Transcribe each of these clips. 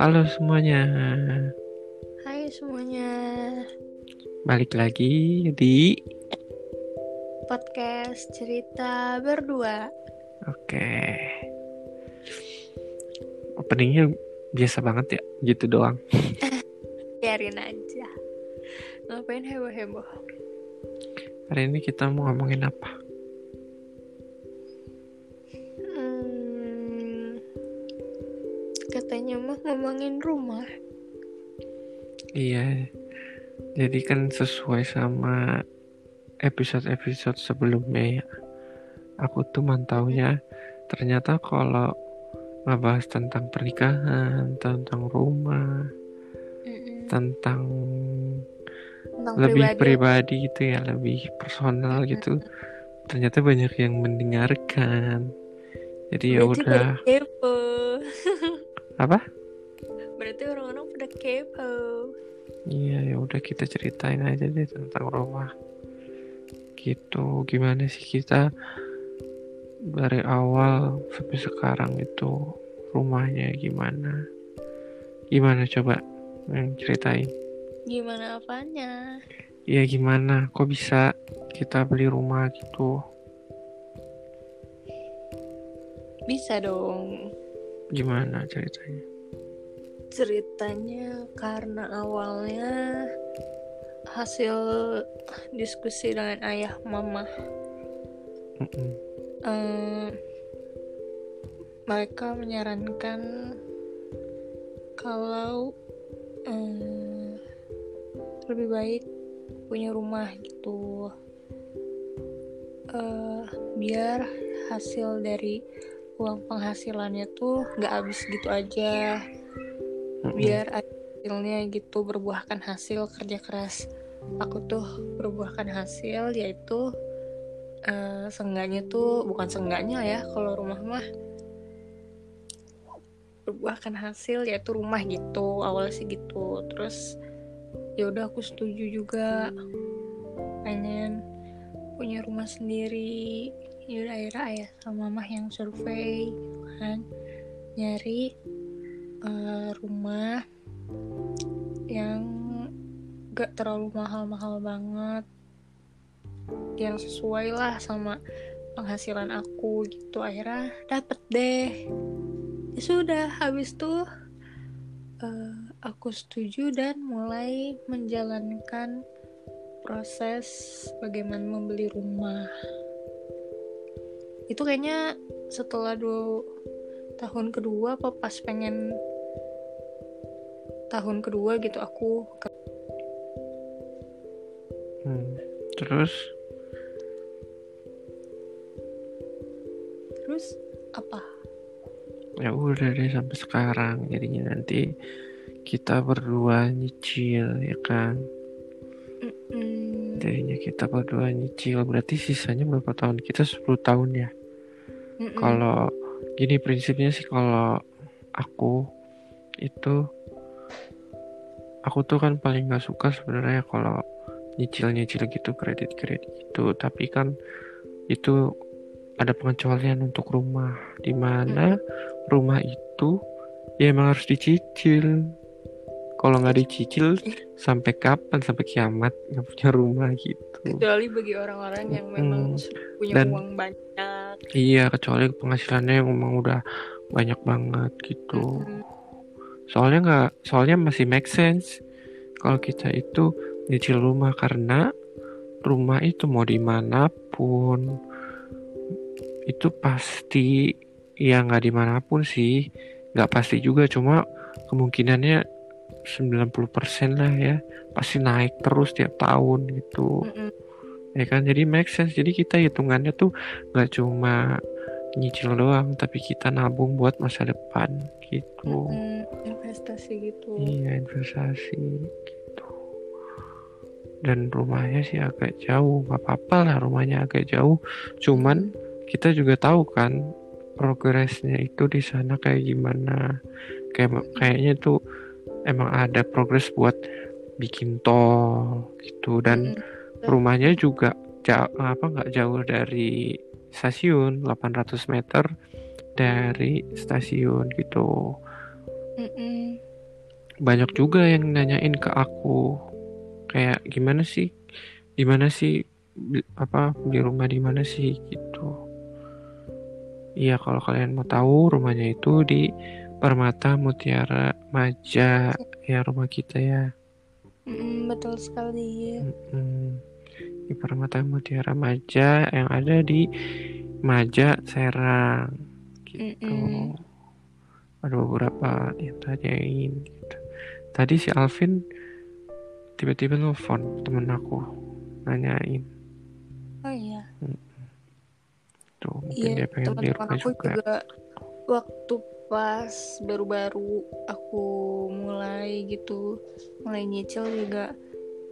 Halo semuanya, Hai semuanya, balik lagi di podcast cerita berdua. Oke. Openingnya biasa banget ya, gitu doang. Biarin aja. Ngapain heboh-heboh? Hari ini kita mau ngomongin apa? Ngomongin rumah. Iya, jadi kan sesuai sama episode-episode sebelumnya ya. Aku tuh mantaunya ternyata kalau ngebahas tentang pernikahan, tentang rumah, Mm-mm. tentang Tentang lebih pribadi. pribadi gitu ya, lebih personal gitu. Ternyata banyak yang mendengarkan. Jadi ya udah apa? Berarti orang-orang pada kepo. Iya ya udah kita ceritain aja deh tentang rumah. Gitu gimana sih kita dari awal sampai sekarang itu rumahnya gimana? Gimana coba yang ceritain? Gimana apanya? Ya gimana? Kok bisa kita beli rumah gitu? Bisa dong. Gimana ceritanya? Ceritanya karena awalnya hasil diskusi dengan ayah mama. Mm-mm. eh, mereka menyarankan kalau eh, lebih baik punya rumah gitu. Eh, biar hasil dari uang penghasilannya tuh nggak habis gitu aja Mm-mm. biar hasilnya gitu berbuahkan hasil kerja keras. Aku tuh berbuahkan hasil yaitu eh seenggaknya tuh bukan seenggaknya ya kalau rumah mah. Berbuahkan hasil yaitu rumah gitu awalnya sih gitu. Terus ya udah aku setuju juga. Pengen punya rumah sendiri. Ya udah akhirnya ayah sama mama yang survei gitu kan. Nyari eh, rumah yang gak terlalu mahal-mahal banget yang sesuai lah sama penghasilan aku gitu. Akhirnya dapet deh. Ya sudah habis tuh eh, aku setuju dan mulai menjalankan proses bagaimana membeli rumah. Itu kayaknya setelah dua tahun kedua apa pas pengen tahun kedua gitu aku ke- Hmm. Terus? Terus apa? Ya udah deh sampai sekarang. Jadinya nanti kita berdua nyicil ya kan? Mm-mm. jadinya kita berdua nyicil. Berarti sisanya berapa tahun? Kita 10 tahun ya? Kalau gini prinsipnya sih kalau aku itu aku tuh kan paling nggak suka sebenarnya kalau nyicil nyicil gitu kredit kredit gitu. Tapi kan itu ada pengecualian untuk rumah di mana rumah itu ya emang harus dicicil. Kalau nggak dicicil sampai kapan sampai kiamat nggak punya rumah gitu. Kecuali bagi orang-orang yang memang punya Dan- uang banyak. Iya kecuali penghasilannya yang emang udah banyak banget gitu. Mm-mm. Soalnya nggak soalnya masih make sense. Kalau kita itu nyicil rumah karena rumah itu mau di mana pun. Itu pasti ya nggak di mana pun sih. Nggak pasti juga cuma kemungkinannya 90% lah ya. Pasti naik terus tiap tahun gitu. Mm-mm. ya kan jadi make sense. Jadi kita hitungannya tuh nggak cuma nyicil doang tapi kita nabung buat masa depan gitu Mm-mm. investasi gitu Iya investasi gitu. Dan rumahnya sih agak jauh, nggak apa-apa lah rumahnya agak jauh. Cuman kita juga tahu kan progresnya itu di sana kayak gimana. Kayak kayaknya tuh emang ada progres buat bikin tol gitu dan Mm-mm. rumahnya juga jauh apa nggak jauh dari stasiun 800 meter dari stasiun gitu. Mm-mm. banyak juga yang nanyain ke aku kayak gimana sih di mana sih apa beli rumah di mana sih gitu. Iya kalau kalian mau tahu rumahnya itu di Permata Mutiara Maja. Ya rumah kita ya. Mm-mm, betul sekali. Mm, di Permata Mutiara Maja yang ada di Maja Serang. Gitu. Mm-mm. ada beberapa yang tanyain gitu. Tadi si Alvin tiba-tiba nelfon temen aku nanyain. Oh iya. Tuh mungkin iya dia pengen teman-teman rumah aku juga. juga waktu pas baru-baru aku mulai gitu mulai nyicil juga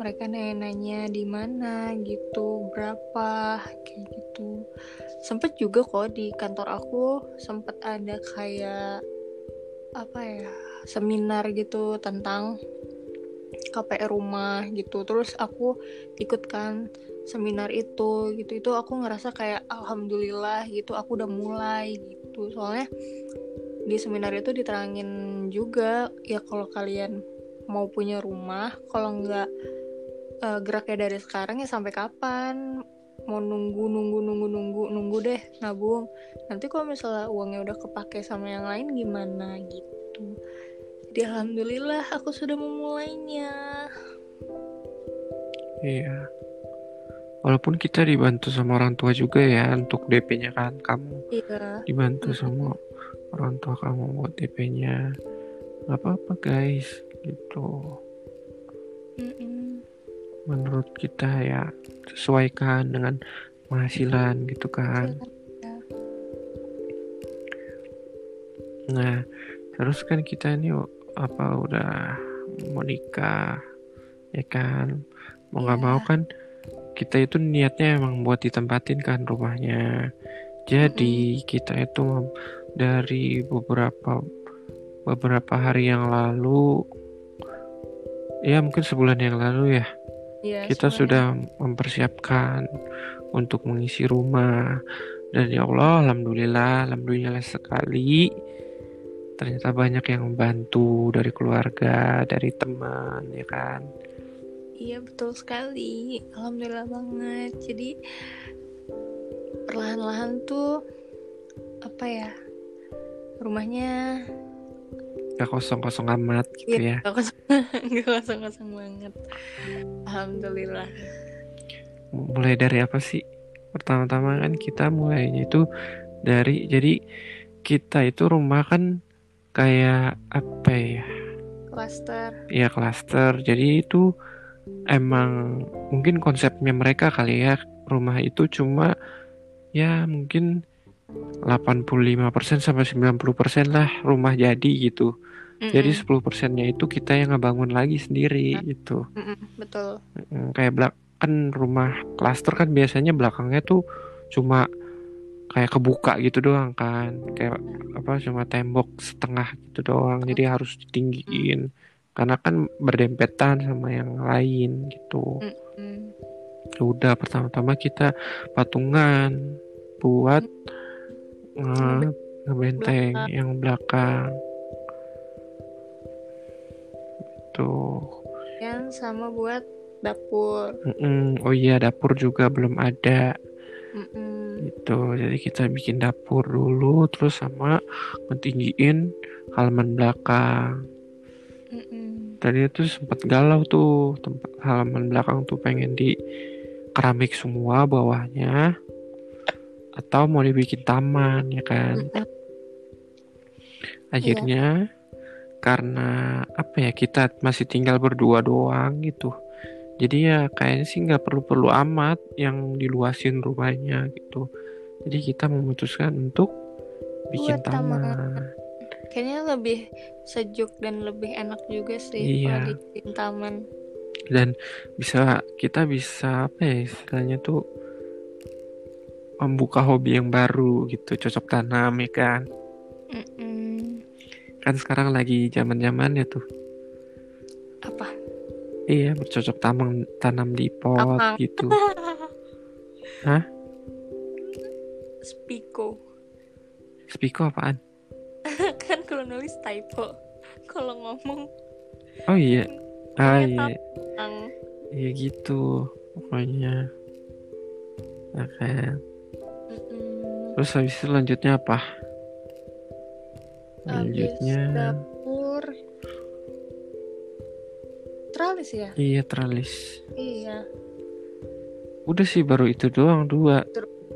mereka nanya-nanya di mana gitu berapa kayak gitu. Sempet juga kok di kantor aku sempet ada kayak apa ya seminar gitu tentang KPR rumah gitu. Terus aku ikut kan seminar itu gitu. Itu aku ngerasa kayak alhamdulillah gitu. Aku udah mulai gitu. Soalnya di seminar itu diterangin juga ya kalau kalian mau punya rumah kalau nggak eh, geraknya dari sekarang ya sampai kapan? Mau nunggu nunggu nunggu nunggu nunggu deh nabung. Nanti kalau misalnya uangnya udah kepake sama yang lain gimana gitu. Jadi alhamdulillah aku sudah memulainya. Iya. Walaupun kita dibantu sama orang tua juga ya untuk DP-nya kan kamu iya. dibantu Mm. sama orang tua kamu buat DP-nya nggak apa-apa guys gitu. Mm-mm. Menurut kita ya sesuaikan dengan penghasilan gitu kan. Nah terus kan kita ini apa udah mau nikah ya kan? Mau nggak Iya. mau kan kita itu niatnya emang buat ditempatin kan rumahnya. Jadi kita itu dari beberapa beberapa hari yang lalu ya mungkin sebulan yang lalu ya Iya, kita semuanya. sudah mempersiapkan untuk mengisi rumah dan ya Allah alhamdulillah alhamdulillah sekali ternyata banyak yang membantu dari keluarga dari teman ya kan Iya betul sekali, alhamdulillah banget. Jadi perlahan-lahan tuh apa ya rumahnya gak kosong-kosong amat gitu ya gak kosong, gak kosong-kosong banget. Alhamdulillah. mulai dari apa sih pertama-tama kan kita mulainya itu dari jadi kita itu rumah kan kayak apa ya Cluster. ya klaster jadi itu emang mungkin konsepnya mereka kali ya rumah itu cuma ya mungkin 85% sampai 90% lah rumah jadi gitu jadi 10 persennya itu kita yang ngebangun lagi sendiri gitu. Mm-mm, betul. Mm, kayak belak kan rumah klaster kan biasanya belakangnya tuh cuma kayak kebuka gitu doang kan. Kayak apa cuma tembok setengah gitu doang. Jadi harus ditinggiin. Karena kan berdempetan sama yang lain gitu. Ya udah pertama-tama kita patungan buat nge- ngebenteng yang belakang tuh Yang sama buat dapur. Mm-mm. oh iya dapur juga belum ada Mm-mm. gitu jadi kita bikin dapur dulu terus sama ngetinggiin halaman belakang Mm-mm. tadi itu sempat galau tuh tempat halaman belakang tuh pengen di keramik semua bawahnya atau mau dibikin taman ya kan akhirnya karena apa ya kita masih tinggal berdua doang gitu jadi ya kayaknya sih nggak perlu-perlu amat yang diluasin rumahnya gitu jadi kita memutuskan untuk bikin Buat taman. taman Kayaknya lebih sejuk dan lebih enak juga sih Iya. kalau dibikin taman. dan bisa kita bisa apa ya istilahnya tuh membuka hobi yang baru gitu cocok tanam ya kan Mm-mm. Kan sekarang lagi zaman zamannya tuh Apa? iya bercocok tanam tanam di pot Apa? gitu Hah? Spiko. Spiko apaan? kan kalau nulis typo. Kalau ngomong Oh iya. Ah Iya, iya. Iya gitu. Pokoknya. Oke. mm-mm. Terus habis itu lanjutnya apa? Habis Lanjutnya dapur teralis ya iya tralis. iya Udah sih baru itu doang dua.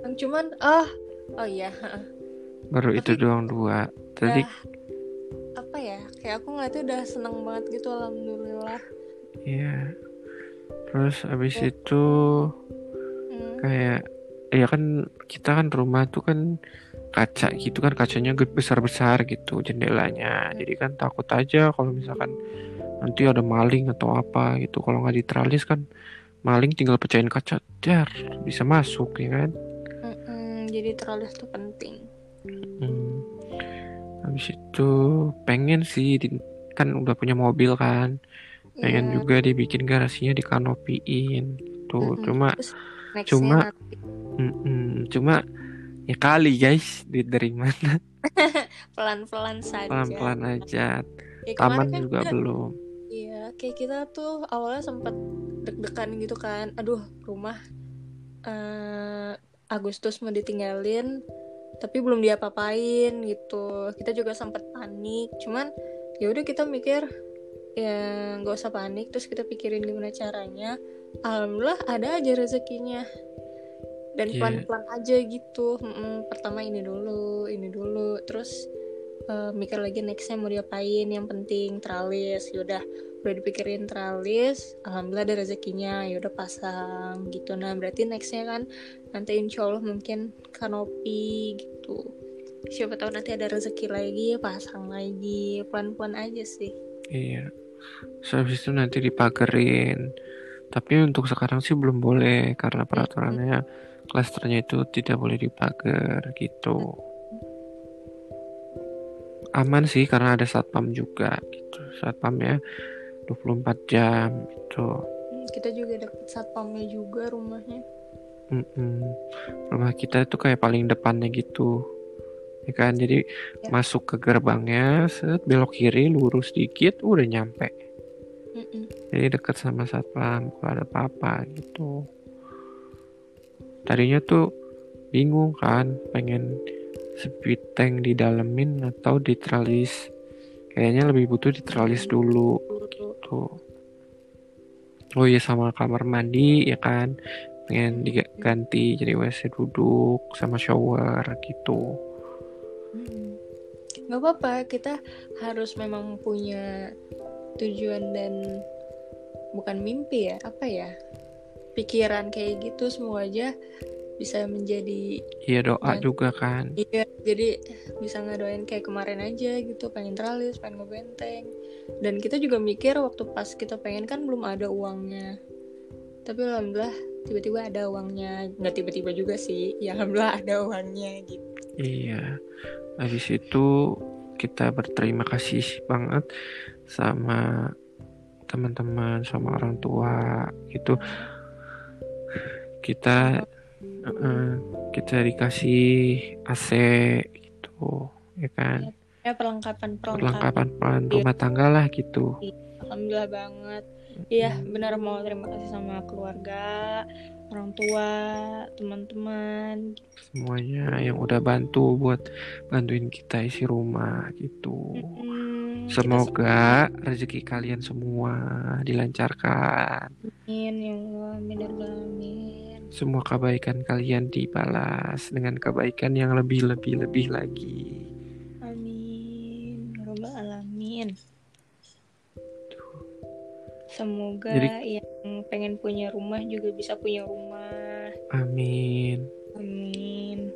yang cuman ah oh iya Baru itu Tapi- doang dua. Tadi Udah, apa ya kayak aku ngeliatnya udah seneng banget gitu alhamdulillah iya. Terus habis Oh. itu Hmm, kayak ya kan kita kan rumah tuh kan kaca gitu kan kacanya besar besar gitu jendelanya jadi kan takut aja kalau misalkan nanti ada maling atau apa gitu kalau nggak diteralis kan maling tinggal pecahin kaca dar bisa masuk ya kan mm-mm, jadi teralis tuh penting Hmm. habis itu pengen sih di- kan udah punya mobil kan pengen Iya. juga dibikin garasinya dikanopiin tuh Mm-mm. cuma Terus cuma- mm-mm, cuma ya kali guys duit dari mana pelan-pelan saja pelan-pelan aja Ya, taman kan juga kita- belum Iya, kayak kita tuh awalnya sempet deg-degan gitu kan. Aduh, rumah eh Agustus mau ditinggalin, tapi belum diapa-apain gitu. Kita juga sempet panik. Cuman ya udah kita mikir ya nggak usah panik. Terus kita pikirin gimana caranya. Alhamdulillah ada aja rezekinya. Dan Iya. pelan-pelan aja gitu. Mm-mm, pertama ini dulu, ini dulu. Terus eh, mikir lagi nextnya mau diapain. Yang penting teralis yaudah udah dipikirin teralis alhamdulillah ada rezekinya. Yaudah pasang gitu. Nah berarti nextnya kan nanti insya Allah mungkin kanopi gitu. Siapa tahu nanti ada rezeki lagi pasang lagi. Pelan-pelan aja sih. Iya. Terus habis itu nanti dipagerin tapi untuk sekarang sih belum boleh karena peraturannya klasternya itu tidak boleh dipager gitu. Aman sih karena ada satpam juga gitu. Satpamnya 24 jam gitu. Hmm, kita juga dapet satpamnya juga rumahnya. Mm-mm. rumah kita itu kayak paling depannya gitu. Ya kan? Jadi Ya. masuk ke gerbangnya set belok kiri lurus dikit udah nyampe. Mm-mm. jadi deket sama satpam kalau ada apa-apa gitu tadinya tuh bingung kan pengen speed tank didalemin atau diteralis kayaknya lebih butuh diteralis dulu tuh oh iya sama kamar mandi ya kan? Pengen diganti jadi WC duduk sama shower gitu. Mm-mm. nggak apa-apa kita harus memang punya tujuan dan bukan mimpi ya apa ya pikiran kayak gitu semua aja bisa menjadi iya doa Ya. juga kan. Iya jadi bisa ngedoain kayak kemarin aja gitu pengen teralis pengen ngebenteng. Dan kita juga mikir waktu pas kita pengen kan belum ada uangnya. Tapi alhamdulillah tiba-tiba ada uangnya. Nggak tiba-tiba juga sih ya alhamdulillah ada uangnya gitu. Iya, habis itu kita berterima kasih banget sama teman-teman, sama orang tua gitu. Kita eh, kita dikasih AC gitu, ya kan? ya perlengkapan perlengkapan Perlengkapan pelan rumah tangga lah gitu. alhamdulillah banget iya benar mau terima kasih sama keluarga orang tua teman-teman Semuanya yang udah bantu buat bantuin kita isi rumah gitu. Mm, kita Semoga rezeki kalian semua dilancarkan. semuanya ya Allah amin ya Semua kebaikan kalian dibalas dengan kebaikan yang lebih-lebih-lebih lagi. amin ya Rabbal alamin semoga Jadi- yang pengen punya rumah juga bisa punya rumah Amin. amin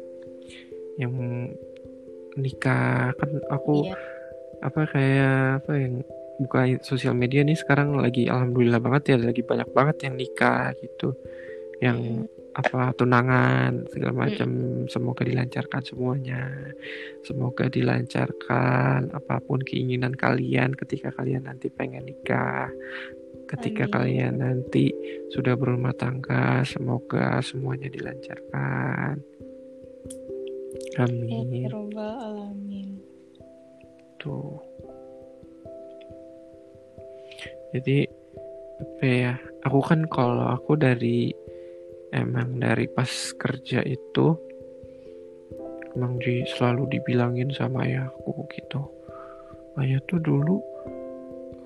Yang nikah kan aku iya apa kayak apa yang buka sosial media nih sekarang lagi alhamdulillah banget ya lagi banyak banget yang nikah gitu. Yang apa tunangan segala macam semoga dilancarkan semuanya. Semoga dilancarkan apa pun keinginan kalian ketika kalian nanti pengen nikah. Ketika Amin. kalian nanti sudah berumah tangga, semoga semuanya dilancarkan. Amin. Alamin. Tuh. Jadi apa ya? Aku kan kalau aku dari emang dari pas kerja itu emang di selalu dibilangin sama ayahku gitu. Ayah tuh dulu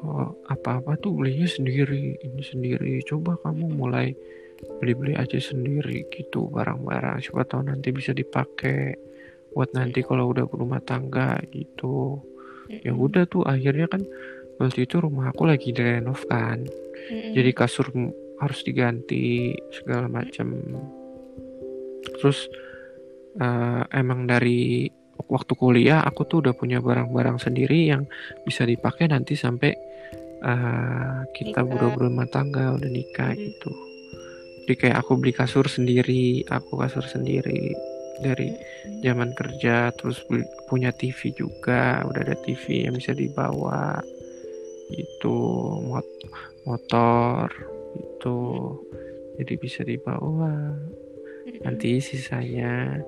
oh, apa-apa tuh belinya sendiri, ini sendiri. Coba kamu mulai beli-beli aja sendiri gitu barang-barang. Siapa tahu nanti bisa dipakai buat nanti kalau udah berumah tangga gitu. Ya udah tuh akhirnya kan waktu itu rumah aku lagi direnov kan. Jadi kasur harus diganti segala macam. Terus eh, emang dari waktu kuliah aku tuh udah punya barang-barang sendiri yang bisa dipakai nanti sampai eh, kita berumah tangga udah nikah Mm. gitu. Jadi kayak aku beli kasur sendiri, aku kasur sendiri dari Mm-mm. zaman kerja, terus punya TV juga, udah ada TV yang bisa dibawa gitu, mot- motor itu jadi bisa dibawa. Nanti sisanya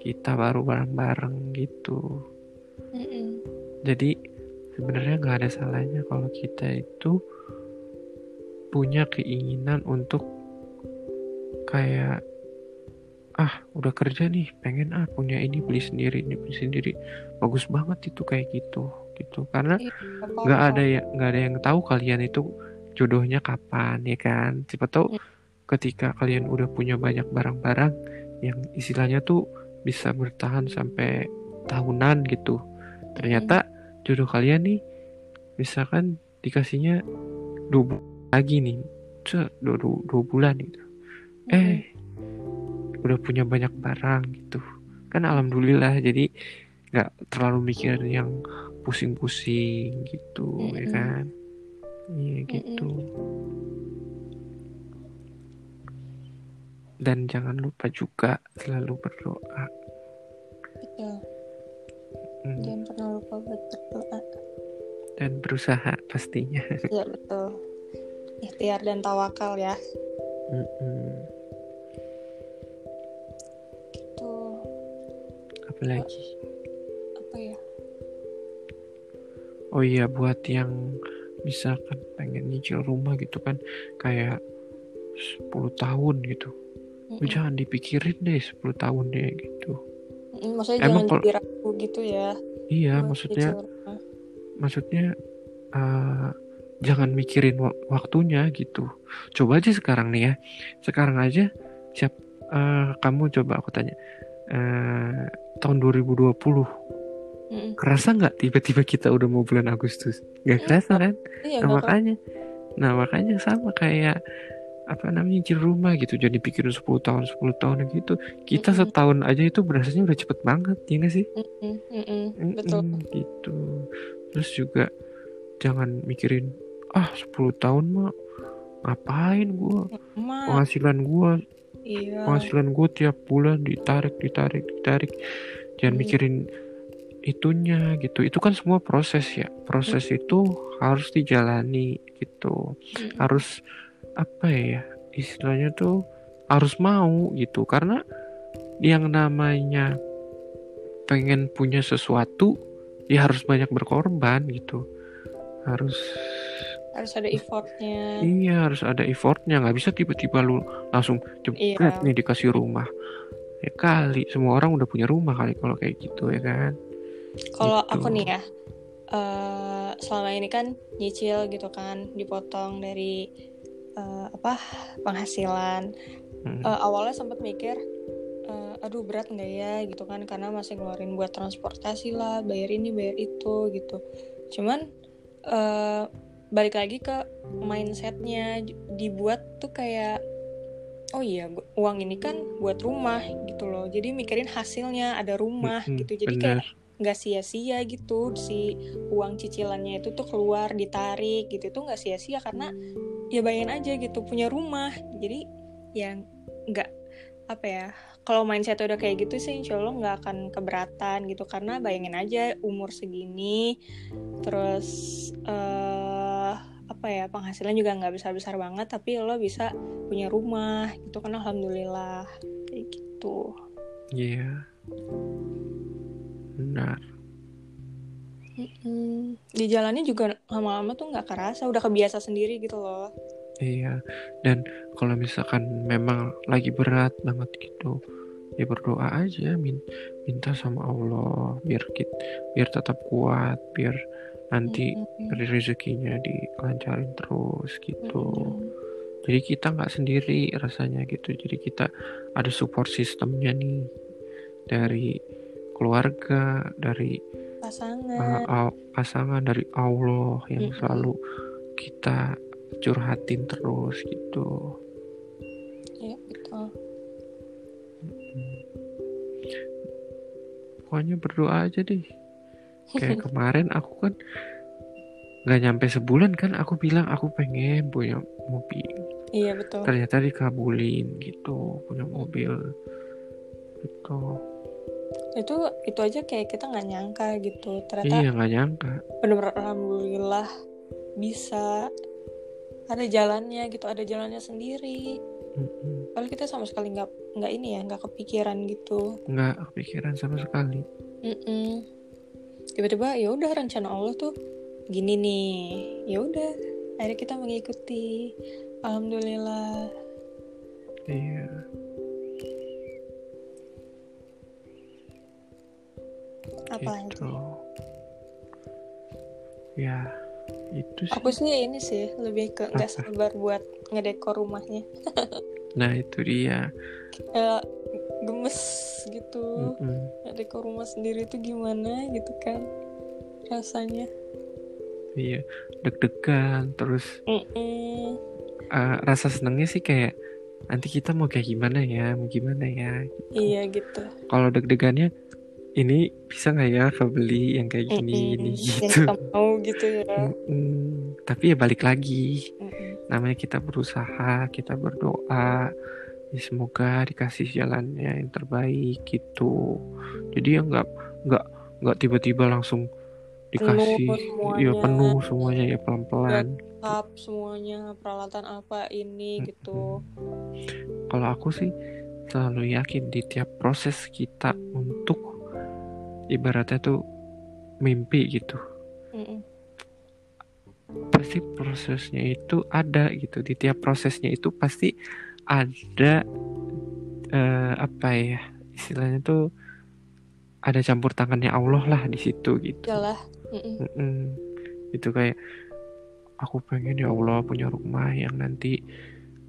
kita baru bareng-bareng gitu. Jadi sebenarnya nggak ada salahnya kalau kita itu punya keinginan untuk kayak ah udah kerja nih pengen ah punya ini beli sendiri ini beli sendiri. Bagus banget itu kayak gitu gitu. Karena Iya, nggak ada ya nggak ada yang tahu kalian itu jodohnya kapan ya kan? Siapa tahu ketika kalian udah punya banyak barang-barang yang istilahnya tuh bisa bertahan sampai tahunan gitu. Ternyata jodoh kalian nih misalkan dikasihnya dua bu- lagi nih dua, dua, dua bulan gitu. Eh udah punya banyak barang gitu. Kan alhamdulillah jadi nggak terlalu mikir yang pusing-pusing gitu ya kan iya gitu dan jangan lupa juga selalu berdoa Betul. Hmm, Jangan pernah lupa buat berdoa. dan berusaha pastinya Iya betul. Ikhtiar dan tawakal ya. Mm-mm. Gitu. apalagi Apa ya? oh iya buat yang misalkan pengen nyicil rumah gitu kan kayak 10 tahun gitu. Mm-mm. jangan dipikirin deh 10 tahun deh gitu. Mm, Maksudnya Emang jangan kalau- jadi ragu gitu ya. iya maksudnya maksudnya eh, jangan mikirin wa- waktunya gitu. Coba aja sekarang nih ya. Sekarang aja siap eh, kamu coba aku tanya eh, tahun 2020 Mm-mm. kerasa nggak tiba-tiba kita udah mau bulan Agustus? Nggak Mm, kerasa kan? Iya, nah makanya nah makanya sama kayak apa namanya nyicil rumah gitu. Jadi pikirin 10 tahun 10 tahun gitu. Kita Mm-mm. setahun aja itu berasanya udah cepet banget ya nggak sih? Mm-mm, mm-mm, betul. Mm-mm, gitu. Terus juga jangan mikirin ah 10 tahun mah ngapain gua? Ma, penghasilan gua iya. penghasilan gua tiap bulan ditarik ditarik ditarik. Jangan Hmm. mikirin itunya gitu. Itu kan semua proses ya. Proses itu harus dijalani gitu. Mm-mm. harus apa ya istilahnya tuh harus mau gitu. Karena yang namanya pengen punya sesuatu ya harus banyak berkorban gitu. Harus Harus ada effortnya. iya harus ada effortnya. Nggak bisa tiba-tiba lu langsung Iya. jebret nih dikasih rumah. Ya kali semua orang udah punya rumah kali kalau kayak gitu ya kan Kalau Gitu. aku nih ya, eh, selama ini kan nyicil gitu kan, dipotong dari eh, apa penghasilan. Hmm. Eh, awalnya sempat mikir, eh, aduh berat nggak ya gitu kan, karena masih ngeluarin buat transportasi lah, bayar ini bayar itu gitu. Cuman eh, balik lagi ke mindsetnya dibuat tuh kayak oh iya uang ini kan buat rumah gitu loh jadi mikirin hasilnya ada rumah Mm-mm, gitu jadi kayak bener. Nggak sia-sia gitu si uang cicilannya itu tuh keluar ditarik gitu tuh nggak sia-sia karena ya bayangin aja gitu punya rumah. Jadi yang nggak apa ya kalau mindset udah kayak gitu sih insya Allah nggak akan keberatan gitu. Karena bayangin aja umur segini terus eh apa ya penghasilan juga nggak besar besar banget tapi lo bisa punya rumah gitu kan alhamdulillah. Kayak gitu. Iya benar Mm-mm. di jalannya juga lama-lama tuh nggak kerasa udah kebiasa sendiri gitu loh iya dan kalau misalkan memang lagi berat banget gitu ya berdoa aja min- minta sama Allah biar kita biar tetap kuat biar nanti dari rezekinya dilancarin terus gitu Mm-mm. jadi kita nggak sendiri rasanya gitu jadi kita ada support sistemnya nih dari keluarga dari uh, pasangan au- pasangan dari Allah yang Mm-mm. selalu kita curhatin terus gitu. Ya betul. Pokoknya berdoa aja deh. Kayak kemarin aku kan nggak nyampe sebulan kan aku bilang aku pengen punya mobil. Iya betul. Ternyata dikabulin gitu punya mobil. Gitu itu itu aja kayak kita nggak nyangka gitu. Ternyata iya nggak nyangka. bener-bener alhamdulillah bisa. Ada jalannya gitu ada jalannya sendiri. Mm-mm. kalau kita sama sekali nggak nggak ini ya nggak kepikiran gitu. Nggak kepikiran sama sekali. Mm-mm. tiba-tiba ya udah rencana Allah tuh gini nih. Ya udah akhirnya kita mengikuti. Alhamdulillah. Iya apa gitu. ya itu sih. Aku sih ini sih lebih ke nggak sabar buat ngedekor rumahnya. Nah itu dia. Kayak gemes gitu. Mm-mm. ngedekor rumah sendiri itu gimana gitu kan rasanya. Iya deg-degan terus Mm-mm. eh, rasa senengnya sih kayak nanti kita mau kayak gimana ya mau gimana ya iya gitu. Kalau deg-degannya ini bisa nggak ya kebeli yang kayak gini Mm-mm. gini yang gitu. mau gitu ya. Mm-mm. tapi ya balik lagi. Mm-mm. namanya kita berusaha kita berdoa. Ya semoga dikasih jalannya yang terbaik gitu. Jadi ya nggak nggak nggak tiba-tiba langsung dikasih. Penuh ya penuh semuanya ya pelan-pelan. Semuanya peralatan apa ini gitu. Kalau aku sih selalu yakin di tiap proses kita untuk ibaratnya tuh mimpi gitu Mm-mm. pasti prosesnya itu ada gitu di tiap prosesnya itu pasti ada eh, apa ya istilahnya tuh ada campur tangannya Allah lah di situ gitu Yalah. Mm-mm. Mm-mm. itu kayak aku pengen ya Allah punya rumah yang nanti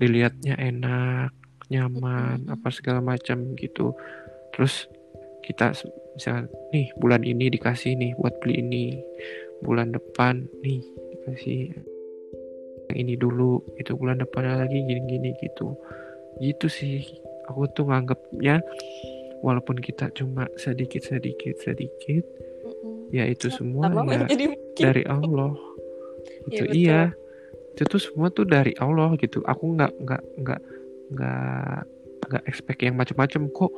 dilihatnya enak nyaman Mm-mm. apa segala macam gitu terus kita misalnya nih bulan ini dikasih nih buat beli ini. Bulan depan nih dikasih yang ini dulu. Itu bulan depannya lagi gini-gini gitu. Gitu sih. Aku tuh nganggapnya walaupun kita cuma sedikit sedikit sedikit Mm-mm. ya itu semua ya dari Allah. Iya, gitu betul. iya. Itu tuh semua tuh dari Allah gitu. Aku nggak nggak nggak nggak nggak expect yang macam-macam. Kok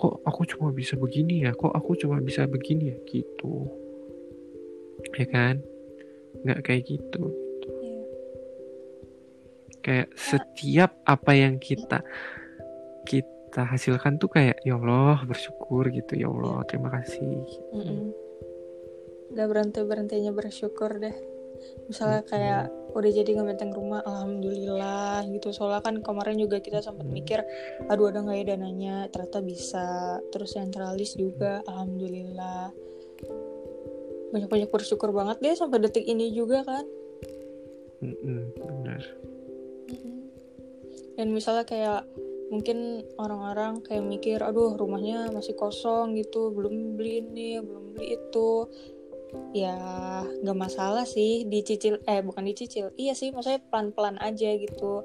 kok aku cuma bisa begini ya kok aku cuma bisa begini ya gitu ya kan nggak kayak gitu Iya. kayak setiap apa yang kita kita hasilkan tuh kayak ya Allah bersyukur gitu ya Allah terima kasih Mm-mm. Gak berhenti berhentinya bersyukur deh. Misalnya Mm-mm. kayak udah jadi ngebenteng rumah, alhamdulillah gitu. Soalnya kan kemarin juga kita sempat mikir, aduh ada nggak ya dananya? Ternyata bisa. Terus sentralis juga, alhamdulillah. Banyak-banyak bersyukur banget deh sampai detik ini juga kan. Benar. Dan misalnya kayak mungkin orang-orang kayak mikir, aduh rumahnya masih kosong gitu, belum beli ini, belum beli itu. Ya nggak masalah sih dicicil, eh bukan dicicil, iya sih maksudnya pelan-pelan aja gitu.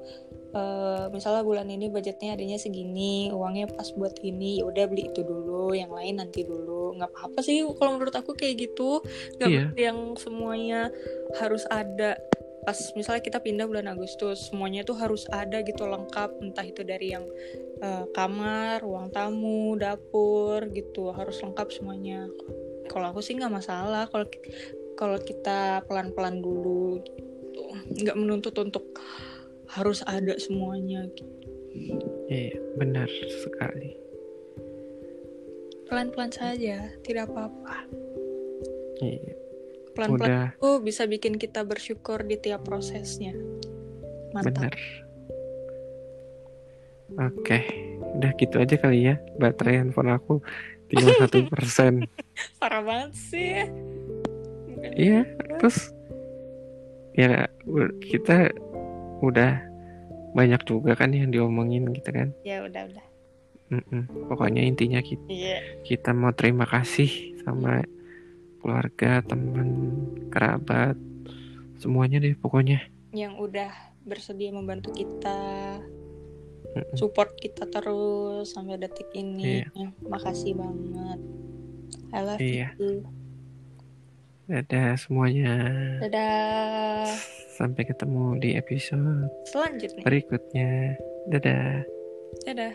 Eh, misalnya bulan ini budgetnya adanya segini, uangnya pas buat ini, ya udah beli itu dulu, yang lain nanti dulu. Nggak apa-apa sih kalau menurut aku kayak gitu. Nggak Iya. berarti yang semuanya harus ada pas misalnya kita pindah bulan Agustus semuanya tuh harus ada gitu lengkap entah itu dari yang eh, kamar ruang tamu dapur gitu harus lengkap semuanya kalau aku sih nggak masalah kalau kalau kita pelan pelan dulu gitu nggak menuntut untuk harus ada semuanya gitu. Iya, benar sekali. pelan-pelan saja tidak apa-apa Iya, pelan-pelan udah itu bisa bikin kita bersyukur di tiap prosesnya mantap bener. Oke, udah gitu aja kali ya. Baterai handphone aku tinggal satu persen. parah banget sih Iya, terus ya kita udah banyak juga kan yang diomongin gitu kan. ya udah udah Mm-mm. Pokoknya intinya kita, iya kita mau terima kasih sama keluarga, teman, kerabat, semuanya deh pokoknya. yang udah bersedia membantu kita. Support kita terus sampai detik ini Iya. makasih banget I love Iya. you Dadah semuanya. dadah Sampai ketemu di episode selanjutnya berikutnya. Dadah. dadah